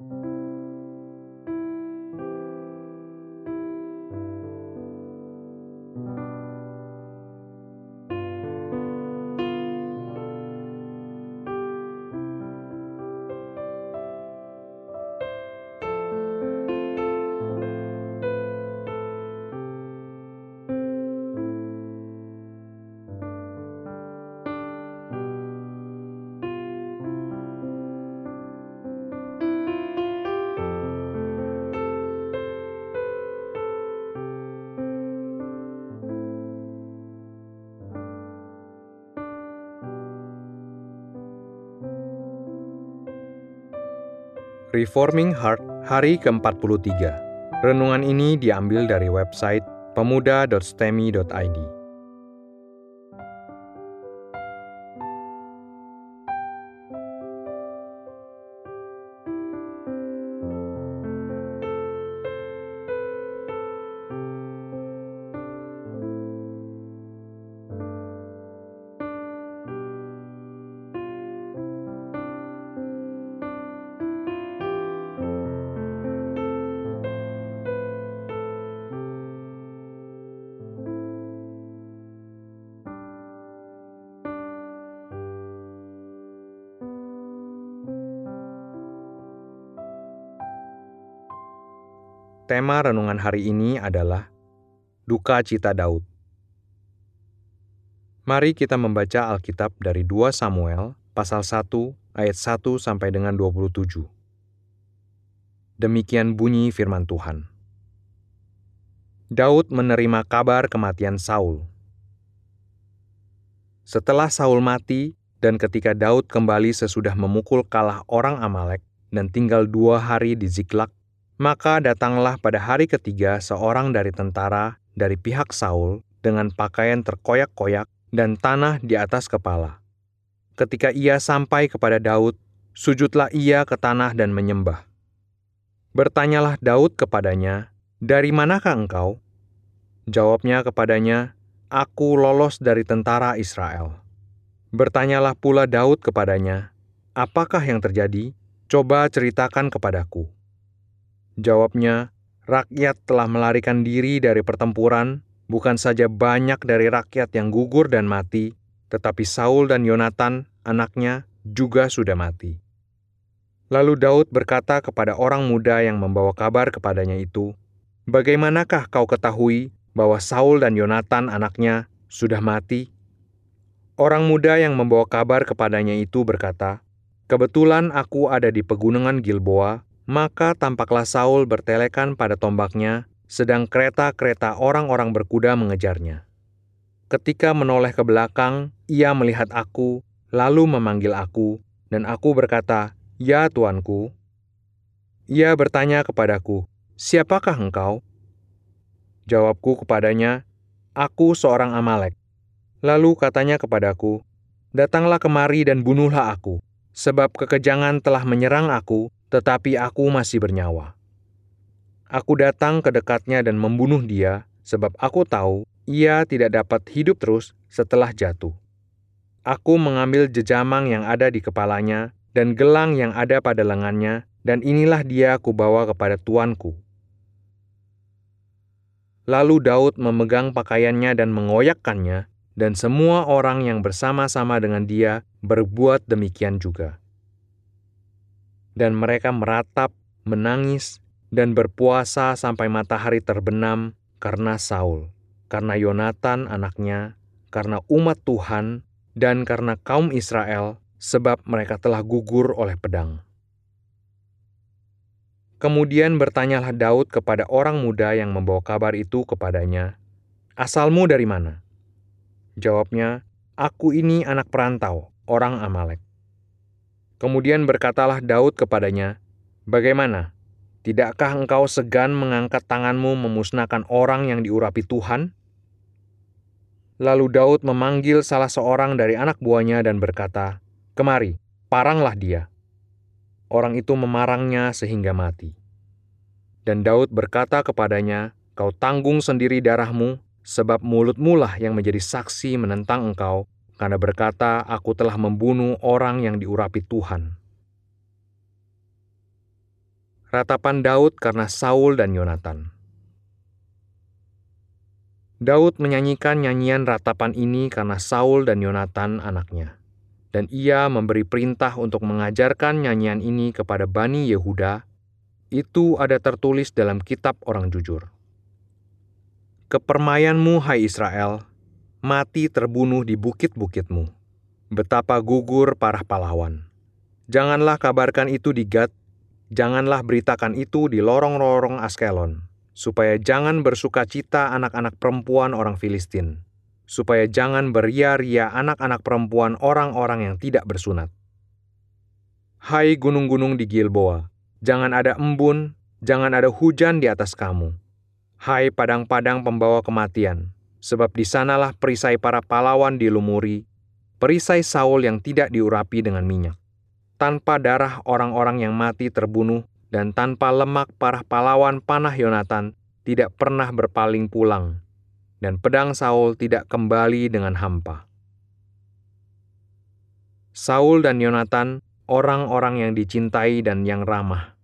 you Reforming Heart hari ke-43. Renungan ini diambil dari website pemuda.stemi.id. Tema renungan hari ini adalah Duka Cita Daud. Mari kita membaca Alkitab dari 2 Samuel pasal 1 ayat 1 sampai dengan 27. Demikian bunyi firman Tuhan. Daud menerima kabar kematian Saul. Setelah Saul mati, dan ketika Daud kembali sesudah memukul kalah orang Amalek dan tinggal dua hari di Ziklag, maka datanglah pada hari ketiga seorang dari tentara dari pihak Saul dengan pakaian terkoyak-koyak dan tanah di atas kepala. Ketika ia sampai kepada Daud, sujudlah ia ke tanah dan menyembah. Bertanyalah Daud kepadanya, "Dari manakah engkau?" Jawabnya kepadanya, "Aku lolos dari tentara Israel." Bertanyalah pula Daud kepadanya, "Apakah yang terjadi? Coba ceritakan kepadaku." Jawabnya, rakyat telah melarikan diri dari pertempuran, bukan saja banyak dari rakyat yang gugur dan mati, tetapi Saul dan Yonatan, anaknya, juga sudah mati. Lalu Daud berkata kepada orang muda yang membawa kabar kepadanya itu, Bagaimanakah kau ketahui bahwa Saul dan Yonatan anaknya sudah mati? Orang muda yang membawa kabar kepadanya itu berkata, Kebetulan aku ada di pegunungan Gilboa, maka tampaklah Saul bertelekan pada tombaknya, sedang kereta-kereta orang-orang berkuda mengejarnya. Ketika menoleh ke belakang, ia melihat aku, lalu memanggil aku, dan aku berkata, "Ya, tuanku." Ia bertanya kepadaku, "Siapakah engkau?" Jawabku kepadanya, "Aku seorang Amalek." Lalu katanya kepadaku, "Datanglah kemari dan bunuhlah aku, sebab kekejangan telah menyerang aku, tetapi aku masih bernyawa. Aku datang ke dekatnya dan membunuh dia, sebab aku tahu ia tidak dapat hidup terus setelah jatuh. Aku mengambil jejamang yang ada di kepalanya dan gelang yang ada pada lengannya, dan inilah dia aku bawa kepada tuanku. Lalu Daud memegang pakaiannya dan mengoyakkannya, dan semua orang yang bersama-sama dengan dia berbuat demikian juga dan mereka meratap, menangis, dan berpuasa sampai matahari terbenam karena Saul, karena Yonatan anaknya, karena umat Tuhan, dan karena kaum Israel, sebab mereka telah gugur oleh pedang. Kemudian bertanyalah Daud kepada orang muda yang membawa kabar itu kepadanya, "Asalmu dari mana?" Jawabnya, "Aku ini anak perantau, orang Amalek." Kemudian berkatalah Daud kepadanya, Bagaimana? Tidakkah engkau segan mengangkat tanganmu memusnahkan orang yang diurapi Tuhan? Lalu Daud memanggil salah seorang dari anak buahnya dan berkata, Kemari, paranglah dia. Orang itu memarangnya sehingga mati. Dan Daud berkata kepadanya, Kau tanggung sendiri darahmu, sebab mulutmu lah yang menjadi saksi menentang engkau, karena berkata, "Aku telah membunuh orang yang diurapi Tuhan." Ratapan Daud karena Saul dan Yonatan. Daud menyanyikan nyanyian ratapan ini karena Saul dan Yonatan anaknya. Dan ia memberi perintah untuk mengajarkan nyanyian ini kepada Bani Yehuda. Itu ada tertulis dalam kitab orang jujur. Kepermayanmu, hai Israel, mati terbunuh di bukit-bukitmu. Betapa gugur para pahlawan. Janganlah kabarkan itu di Gad janganlah beritakan itu di lorong-lorong Askelon, supaya jangan bersuka cita anak-anak perempuan orang Filistin, supaya jangan beria-ria anak-anak perempuan orang-orang yang tidak bersunat. Hai gunung-gunung di Gilboa, jangan ada embun, jangan ada hujan di atas kamu. Hai padang-padang pembawa kematian, sebab di sanalah perisai para pahlawan dilumuri, perisai Saul yang tidak diurapi dengan minyak tanpa darah orang-orang yang mati terbunuh, dan tanpa lemak para pahlawan panah Yonatan tidak pernah berpaling pulang, dan pedang Saul tidak kembali dengan hampa. Saul dan Yonatan, orang-orang yang dicintai dan yang ramah,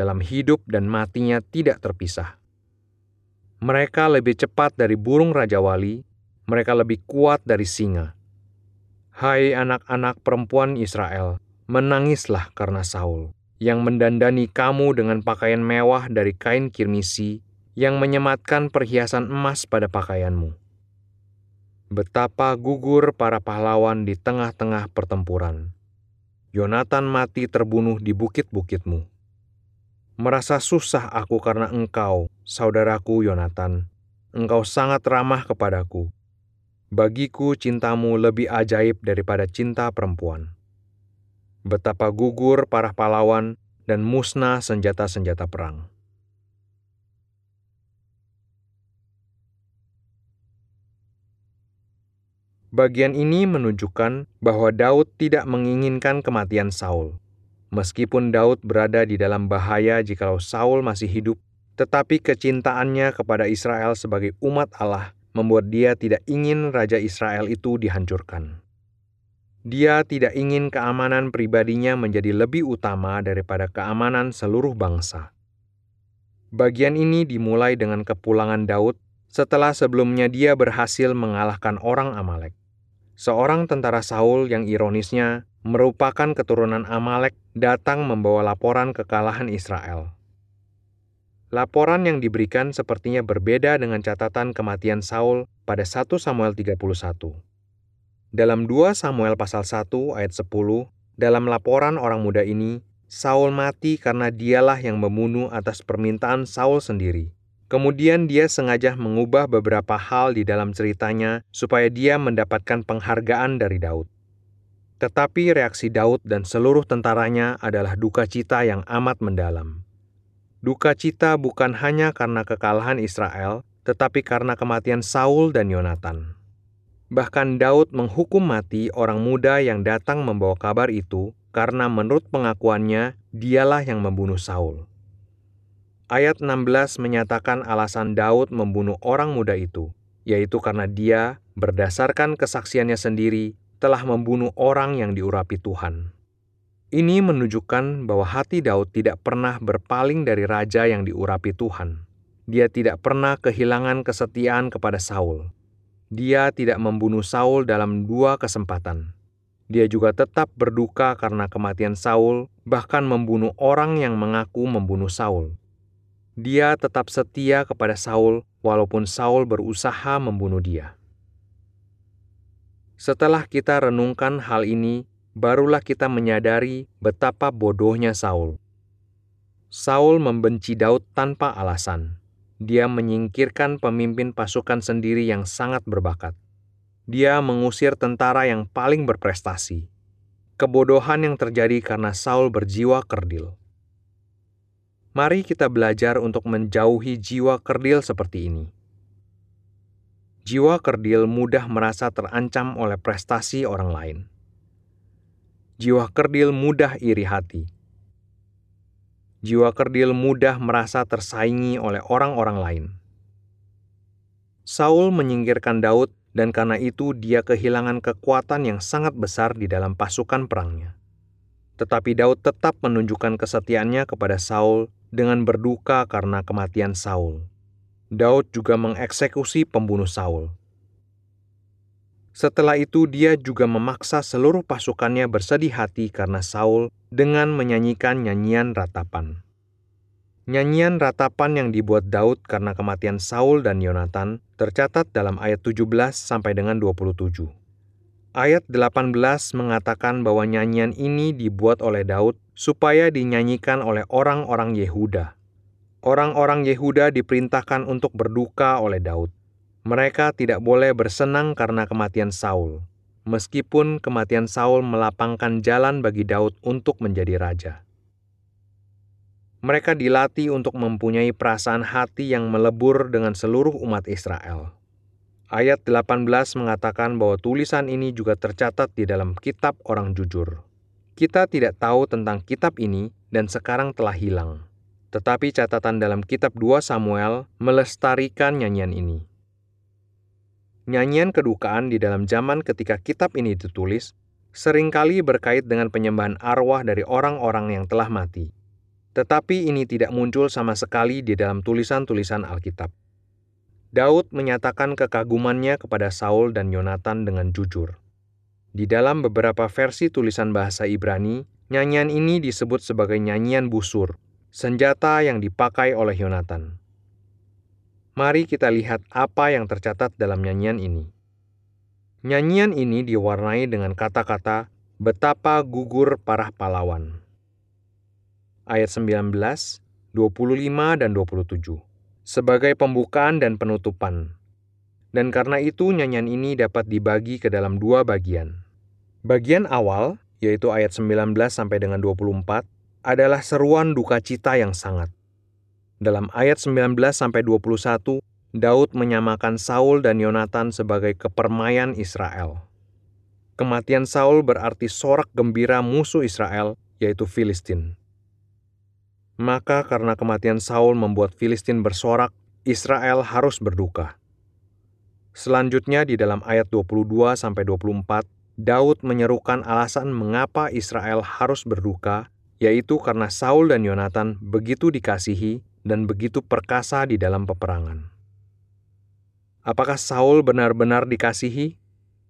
dalam hidup dan matinya tidak terpisah. Mereka lebih cepat dari burung Raja Wali, mereka lebih kuat dari singa. Hai anak-anak perempuan Israel, menangislah karena Saul, yang mendandani kamu dengan pakaian mewah dari kain kirmisi, yang menyematkan perhiasan emas pada pakaianmu. Betapa gugur para pahlawan di tengah-tengah pertempuran. Yonatan mati terbunuh di bukit-bukitmu. Merasa susah aku karena engkau, saudaraku Yonatan. Engkau sangat ramah kepadaku. Bagiku cintamu lebih ajaib daripada cinta perempuan betapa gugur para pahlawan dan musnah senjata-senjata perang. Bagian ini menunjukkan bahwa Daud tidak menginginkan kematian Saul. Meskipun Daud berada di dalam bahaya jikalau Saul masih hidup, tetapi kecintaannya kepada Israel sebagai umat Allah membuat dia tidak ingin raja Israel itu dihancurkan. Dia tidak ingin keamanan pribadinya menjadi lebih utama daripada keamanan seluruh bangsa. Bagian ini dimulai dengan kepulangan Daud setelah sebelumnya dia berhasil mengalahkan orang Amalek. Seorang tentara Saul yang ironisnya merupakan keturunan Amalek datang membawa laporan kekalahan Israel. Laporan yang diberikan sepertinya berbeda dengan catatan kematian Saul pada 1 Samuel 31. Dalam 2 Samuel pasal 1 ayat 10, dalam laporan orang muda ini, Saul mati karena dialah yang membunuh atas permintaan Saul sendiri. Kemudian dia sengaja mengubah beberapa hal di dalam ceritanya supaya dia mendapatkan penghargaan dari Daud. Tetapi reaksi Daud dan seluruh tentaranya adalah duka cita yang amat mendalam. Duka cita bukan hanya karena kekalahan Israel, tetapi karena kematian Saul dan Yonatan. Bahkan Daud menghukum mati orang muda yang datang membawa kabar itu karena menurut pengakuannya dialah yang membunuh Saul. Ayat 16 menyatakan alasan Daud membunuh orang muda itu, yaitu karena dia berdasarkan kesaksiannya sendiri telah membunuh orang yang diurapi Tuhan. Ini menunjukkan bahwa hati Daud tidak pernah berpaling dari raja yang diurapi Tuhan. Dia tidak pernah kehilangan kesetiaan kepada Saul dia tidak membunuh Saul dalam dua kesempatan. Dia juga tetap berduka karena kematian Saul, bahkan membunuh orang yang mengaku membunuh Saul. Dia tetap setia kepada Saul, walaupun Saul berusaha membunuh dia. Setelah kita renungkan hal ini, barulah kita menyadari betapa bodohnya Saul. Saul membenci Daud tanpa alasan dia menyingkirkan pemimpin pasukan sendiri yang sangat berbakat. Dia mengusir tentara yang paling berprestasi. Kebodohan yang terjadi karena Saul berjiwa kerdil. Mari kita belajar untuk menjauhi jiwa kerdil seperti ini. Jiwa kerdil mudah merasa terancam oleh prestasi orang lain. Jiwa kerdil mudah iri hati jiwa kerdil mudah merasa tersaingi oleh orang-orang lain. Saul menyingkirkan Daud dan karena itu dia kehilangan kekuatan yang sangat besar di dalam pasukan perangnya. Tetapi Daud tetap menunjukkan kesetiaannya kepada Saul dengan berduka karena kematian Saul. Daud juga mengeksekusi pembunuh Saul. Setelah itu, dia juga memaksa seluruh pasukannya bersedih hati karena Saul dengan menyanyikan nyanyian ratapan. Nyanyian ratapan yang dibuat Daud karena kematian Saul dan Yonatan tercatat dalam ayat 17 sampai dengan 27. Ayat 18 mengatakan bahwa nyanyian ini dibuat oleh Daud supaya dinyanyikan oleh orang-orang Yehuda. Orang-orang Yehuda diperintahkan untuk berduka oleh Daud. Mereka tidak boleh bersenang karena kematian Saul, meskipun kematian Saul melapangkan jalan bagi Daud untuk menjadi raja mereka dilatih untuk mempunyai perasaan hati yang melebur dengan seluruh umat Israel. Ayat 18 mengatakan bahwa tulisan ini juga tercatat di dalam kitab orang jujur. Kita tidak tahu tentang kitab ini dan sekarang telah hilang. Tetapi catatan dalam kitab 2 Samuel melestarikan nyanyian ini. Nyanyian kedukaan di dalam zaman ketika kitab ini ditulis sering kali berkait dengan penyembahan arwah dari orang-orang yang telah mati. Tetapi ini tidak muncul sama sekali di dalam tulisan-tulisan Alkitab. Daud menyatakan kekagumannya kepada Saul dan Yonatan dengan jujur. Di dalam beberapa versi tulisan bahasa Ibrani, nyanyian ini disebut sebagai nyanyian busur, senjata yang dipakai oleh Yonatan. Mari kita lihat apa yang tercatat dalam nyanyian ini. Nyanyian ini diwarnai dengan kata-kata betapa gugur para pahlawan ayat 19, 25, dan 27 sebagai pembukaan dan penutupan. Dan karena itu nyanyian ini dapat dibagi ke dalam dua bagian. Bagian awal, yaitu ayat 19 sampai dengan 24, adalah seruan duka cita yang sangat. Dalam ayat 19 sampai 21, Daud menyamakan Saul dan Yonatan sebagai kepermaian Israel. Kematian Saul berarti sorak gembira musuh Israel, yaitu Filistin. Maka karena kematian Saul membuat Filistin bersorak, Israel harus berduka. Selanjutnya di dalam ayat 22 sampai 24, Daud menyerukan alasan mengapa Israel harus berduka, yaitu karena Saul dan Yonatan begitu dikasihi dan begitu perkasa di dalam peperangan. Apakah Saul benar-benar dikasihi?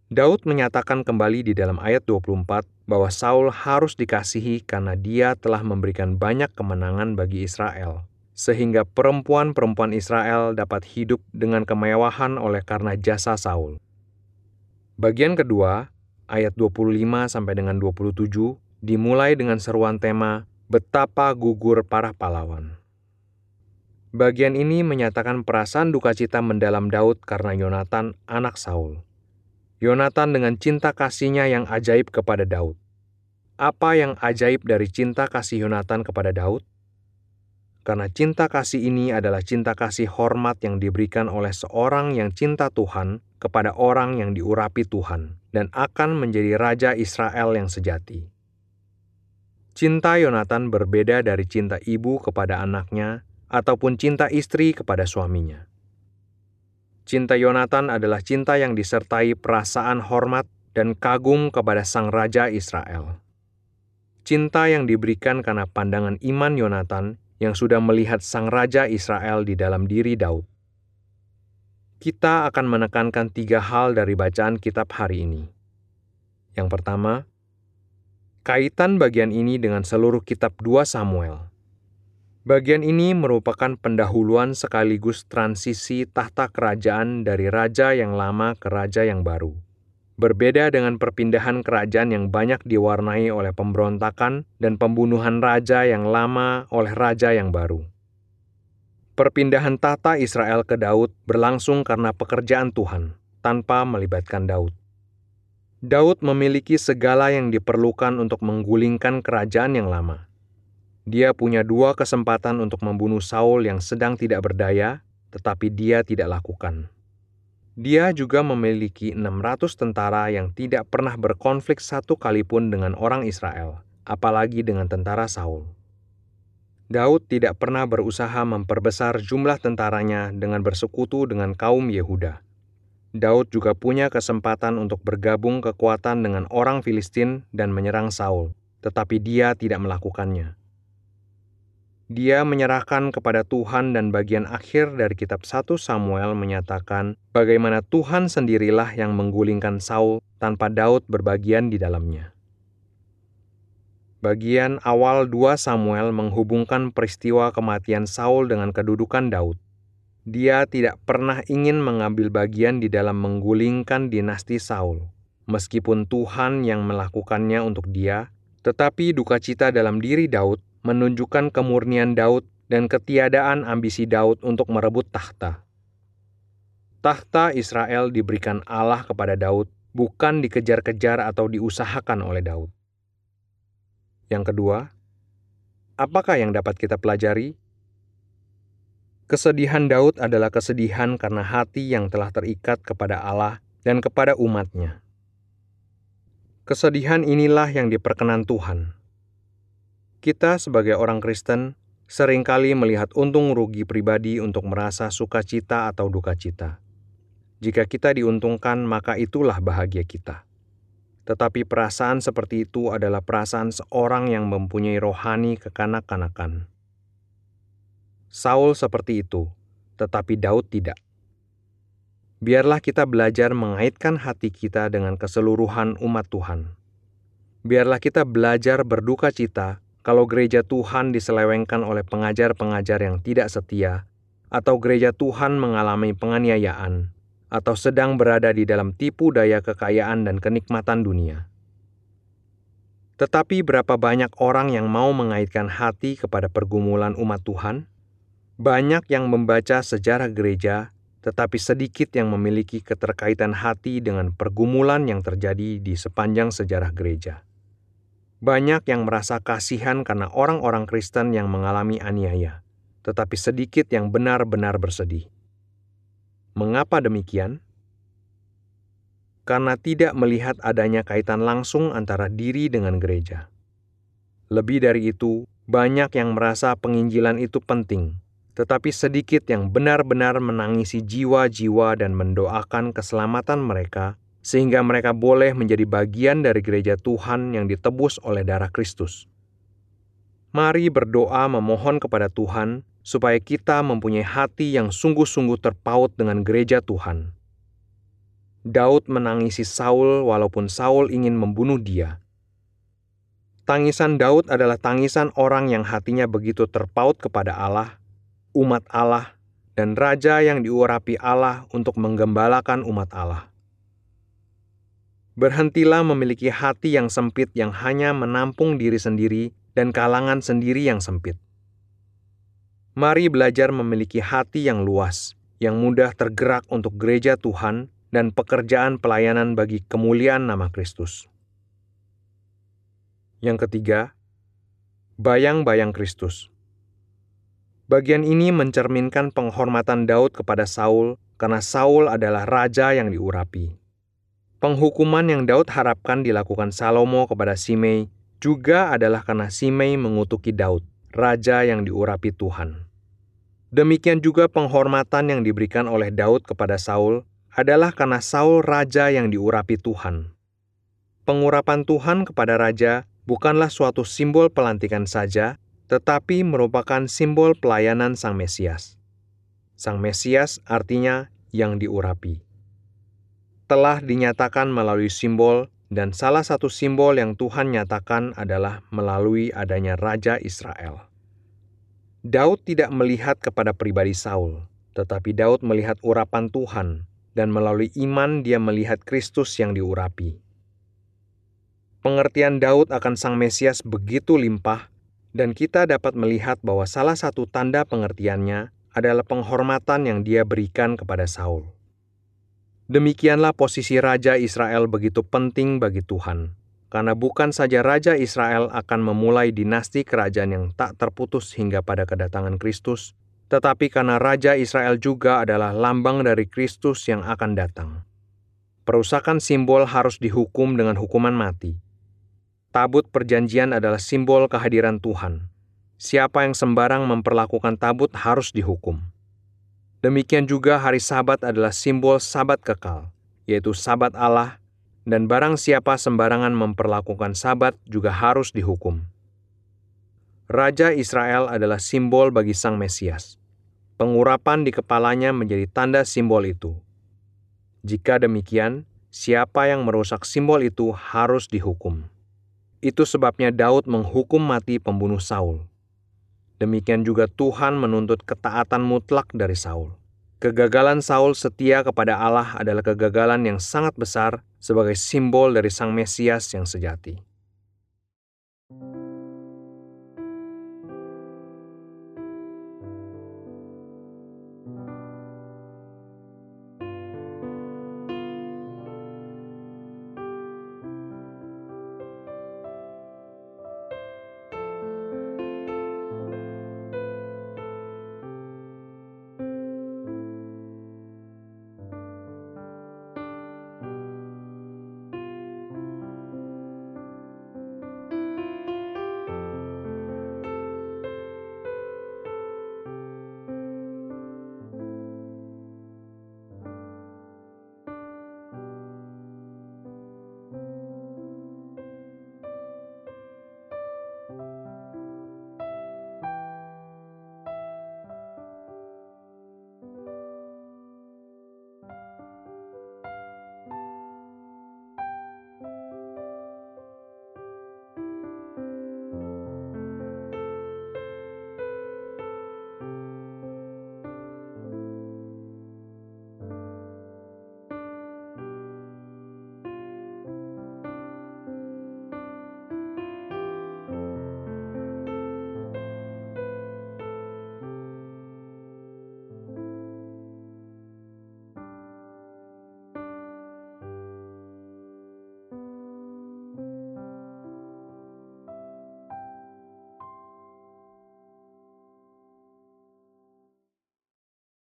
Daud menyatakan kembali di dalam ayat 24 bahwa Saul harus dikasihi karena dia telah memberikan banyak kemenangan bagi Israel, sehingga perempuan-perempuan Israel dapat hidup dengan kemewahan oleh karena jasa Saul. Bagian kedua, ayat 25 sampai dengan 27 dimulai dengan seruan tema betapa gugur para pahlawan. Bagian ini menyatakan perasaan duka cita mendalam Daud karena Yonatan, anak Saul. Yonatan dengan cinta kasihnya yang ajaib kepada Daud. Apa yang ajaib dari cinta kasih Yonatan kepada Daud? Karena cinta kasih ini adalah cinta kasih hormat yang diberikan oleh seorang yang cinta Tuhan kepada orang yang diurapi Tuhan dan akan menjadi raja Israel yang sejati. Cinta Yonatan berbeda dari cinta ibu kepada anaknya ataupun cinta istri kepada suaminya. Cinta Yonatan adalah cinta yang disertai perasaan hormat dan kagum kepada sang raja Israel. Cinta yang diberikan karena pandangan iman Yonatan yang sudah melihat sang raja Israel di dalam diri Daud. Kita akan menekankan tiga hal dari bacaan kitab hari ini. Yang pertama, kaitan bagian ini dengan seluruh kitab 2 Samuel. Bagian ini merupakan pendahuluan sekaligus transisi tahta kerajaan dari raja yang lama ke raja yang baru. Berbeda dengan perpindahan kerajaan yang banyak diwarnai oleh pemberontakan dan pembunuhan raja yang lama oleh raja yang baru. Perpindahan tahta Israel ke Daud berlangsung karena pekerjaan Tuhan, tanpa melibatkan Daud. Daud memiliki segala yang diperlukan untuk menggulingkan kerajaan yang lama dia punya dua kesempatan untuk membunuh Saul yang sedang tidak berdaya, tetapi dia tidak lakukan. Dia juga memiliki 600 tentara yang tidak pernah berkonflik satu kali pun dengan orang Israel, apalagi dengan tentara Saul. Daud tidak pernah berusaha memperbesar jumlah tentaranya dengan bersekutu dengan kaum Yehuda. Daud juga punya kesempatan untuk bergabung kekuatan dengan orang Filistin dan menyerang Saul, tetapi dia tidak melakukannya. Dia menyerahkan kepada Tuhan dan bagian akhir dari kitab 1 Samuel menyatakan bagaimana Tuhan sendirilah yang menggulingkan Saul tanpa Daud berbagian di dalamnya. Bagian awal 2 Samuel menghubungkan peristiwa kematian Saul dengan kedudukan Daud. Dia tidak pernah ingin mengambil bagian di dalam menggulingkan dinasti Saul, meskipun Tuhan yang melakukannya untuk dia, tetapi duka cita dalam diri Daud menunjukkan kemurnian Daud dan ketiadaan ambisi Daud untuk merebut tahta. Tahta Israel diberikan Allah kepada Daud, bukan dikejar-kejar atau diusahakan oleh Daud. Yang kedua, apakah yang dapat kita pelajari? Kesedihan Daud adalah kesedihan karena hati yang telah terikat kepada Allah dan kepada umatnya. Kesedihan inilah yang diperkenan Tuhan. Kita sebagai orang Kristen sering kali melihat untung rugi pribadi untuk merasa sukacita atau duka cita. Jika kita diuntungkan, maka itulah bahagia kita. Tetapi perasaan seperti itu adalah perasaan seorang yang mempunyai rohani kekanak-kanakan. Saul seperti itu, tetapi Daud tidak. Biarlah kita belajar mengaitkan hati kita dengan keseluruhan umat Tuhan. Biarlah kita belajar berduka cita kalau gereja Tuhan diselewengkan oleh pengajar-pengajar yang tidak setia, atau gereja Tuhan mengalami penganiayaan, atau sedang berada di dalam tipu daya kekayaan dan kenikmatan dunia. Tetapi berapa banyak orang yang mau mengaitkan hati kepada pergumulan umat Tuhan? Banyak yang membaca sejarah gereja, tetapi sedikit yang memiliki keterkaitan hati dengan pergumulan yang terjadi di sepanjang sejarah gereja. Banyak yang merasa kasihan karena orang-orang Kristen yang mengalami aniaya, tetapi sedikit yang benar-benar bersedih. Mengapa demikian? Karena tidak melihat adanya kaitan langsung antara diri dengan gereja. Lebih dari itu, banyak yang merasa penginjilan itu penting, tetapi sedikit yang benar-benar menangisi jiwa-jiwa dan mendoakan keselamatan mereka sehingga mereka boleh menjadi bagian dari gereja Tuhan yang ditebus oleh darah Kristus. Mari berdoa memohon kepada Tuhan supaya kita mempunyai hati yang sungguh-sungguh terpaut dengan gereja Tuhan. Daud menangisi Saul walaupun Saul ingin membunuh dia. Tangisan Daud adalah tangisan orang yang hatinya begitu terpaut kepada Allah, umat Allah, dan raja yang diurapi Allah untuk menggembalakan umat Allah. Berhentilah memiliki hati yang sempit yang hanya menampung diri sendiri dan kalangan sendiri yang sempit. Mari belajar memiliki hati yang luas, yang mudah tergerak untuk gereja Tuhan dan pekerjaan pelayanan bagi kemuliaan nama Kristus. Yang ketiga, bayang-bayang Kristus. Bagian ini mencerminkan penghormatan Daud kepada Saul karena Saul adalah raja yang diurapi. Penghukuman yang Daud harapkan dilakukan Salomo kepada Simei juga adalah karena Simei mengutuki Daud, raja yang diurapi Tuhan. Demikian juga penghormatan yang diberikan oleh Daud kepada Saul adalah karena Saul raja yang diurapi Tuhan. Pengurapan Tuhan kepada raja bukanlah suatu simbol pelantikan saja, tetapi merupakan simbol pelayanan Sang Mesias. Sang Mesias artinya yang diurapi telah dinyatakan melalui simbol, dan salah satu simbol yang Tuhan nyatakan adalah melalui adanya Raja Israel. Daud tidak melihat kepada pribadi Saul, tetapi Daud melihat urapan Tuhan, dan melalui iman dia melihat Kristus yang diurapi. Pengertian Daud akan Sang Mesias begitu limpah, dan kita dapat melihat bahwa salah satu tanda pengertiannya adalah penghormatan yang dia berikan kepada Saul. Demikianlah posisi Raja Israel begitu penting bagi Tuhan, karena bukan saja Raja Israel akan memulai dinasti kerajaan yang tak terputus hingga pada kedatangan Kristus, tetapi karena Raja Israel juga adalah lambang dari Kristus yang akan datang. Perusakan simbol harus dihukum dengan hukuman mati. Tabut perjanjian adalah simbol kehadiran Tuhan. Siapa yang sembarang memperlakukan tabut harus dihukum. Demikian juga hari Sabat adalah simbol Sabat kekal, yaitu Sabat Allah, dan barang siapa sembarangan memperlakukan Sabat juga harus dihukum. Raja Israel adalah simbol bagi Sang Mesias. Pengurapan di kepalanya menjadi tanda simbol itu. Jika demikian, siapa yang merusak simbol itu harus dihukum. Itu sebabnya Daud menghukum mati pembunuh Saul. Demikian juga Tuhan menuntut ketaatan mutlak dari Saul. Kegagalan Saul setia kepada Allah adalah kegagalan yang sangat besar sebagai simbol dari Sang Mesias yang sejati.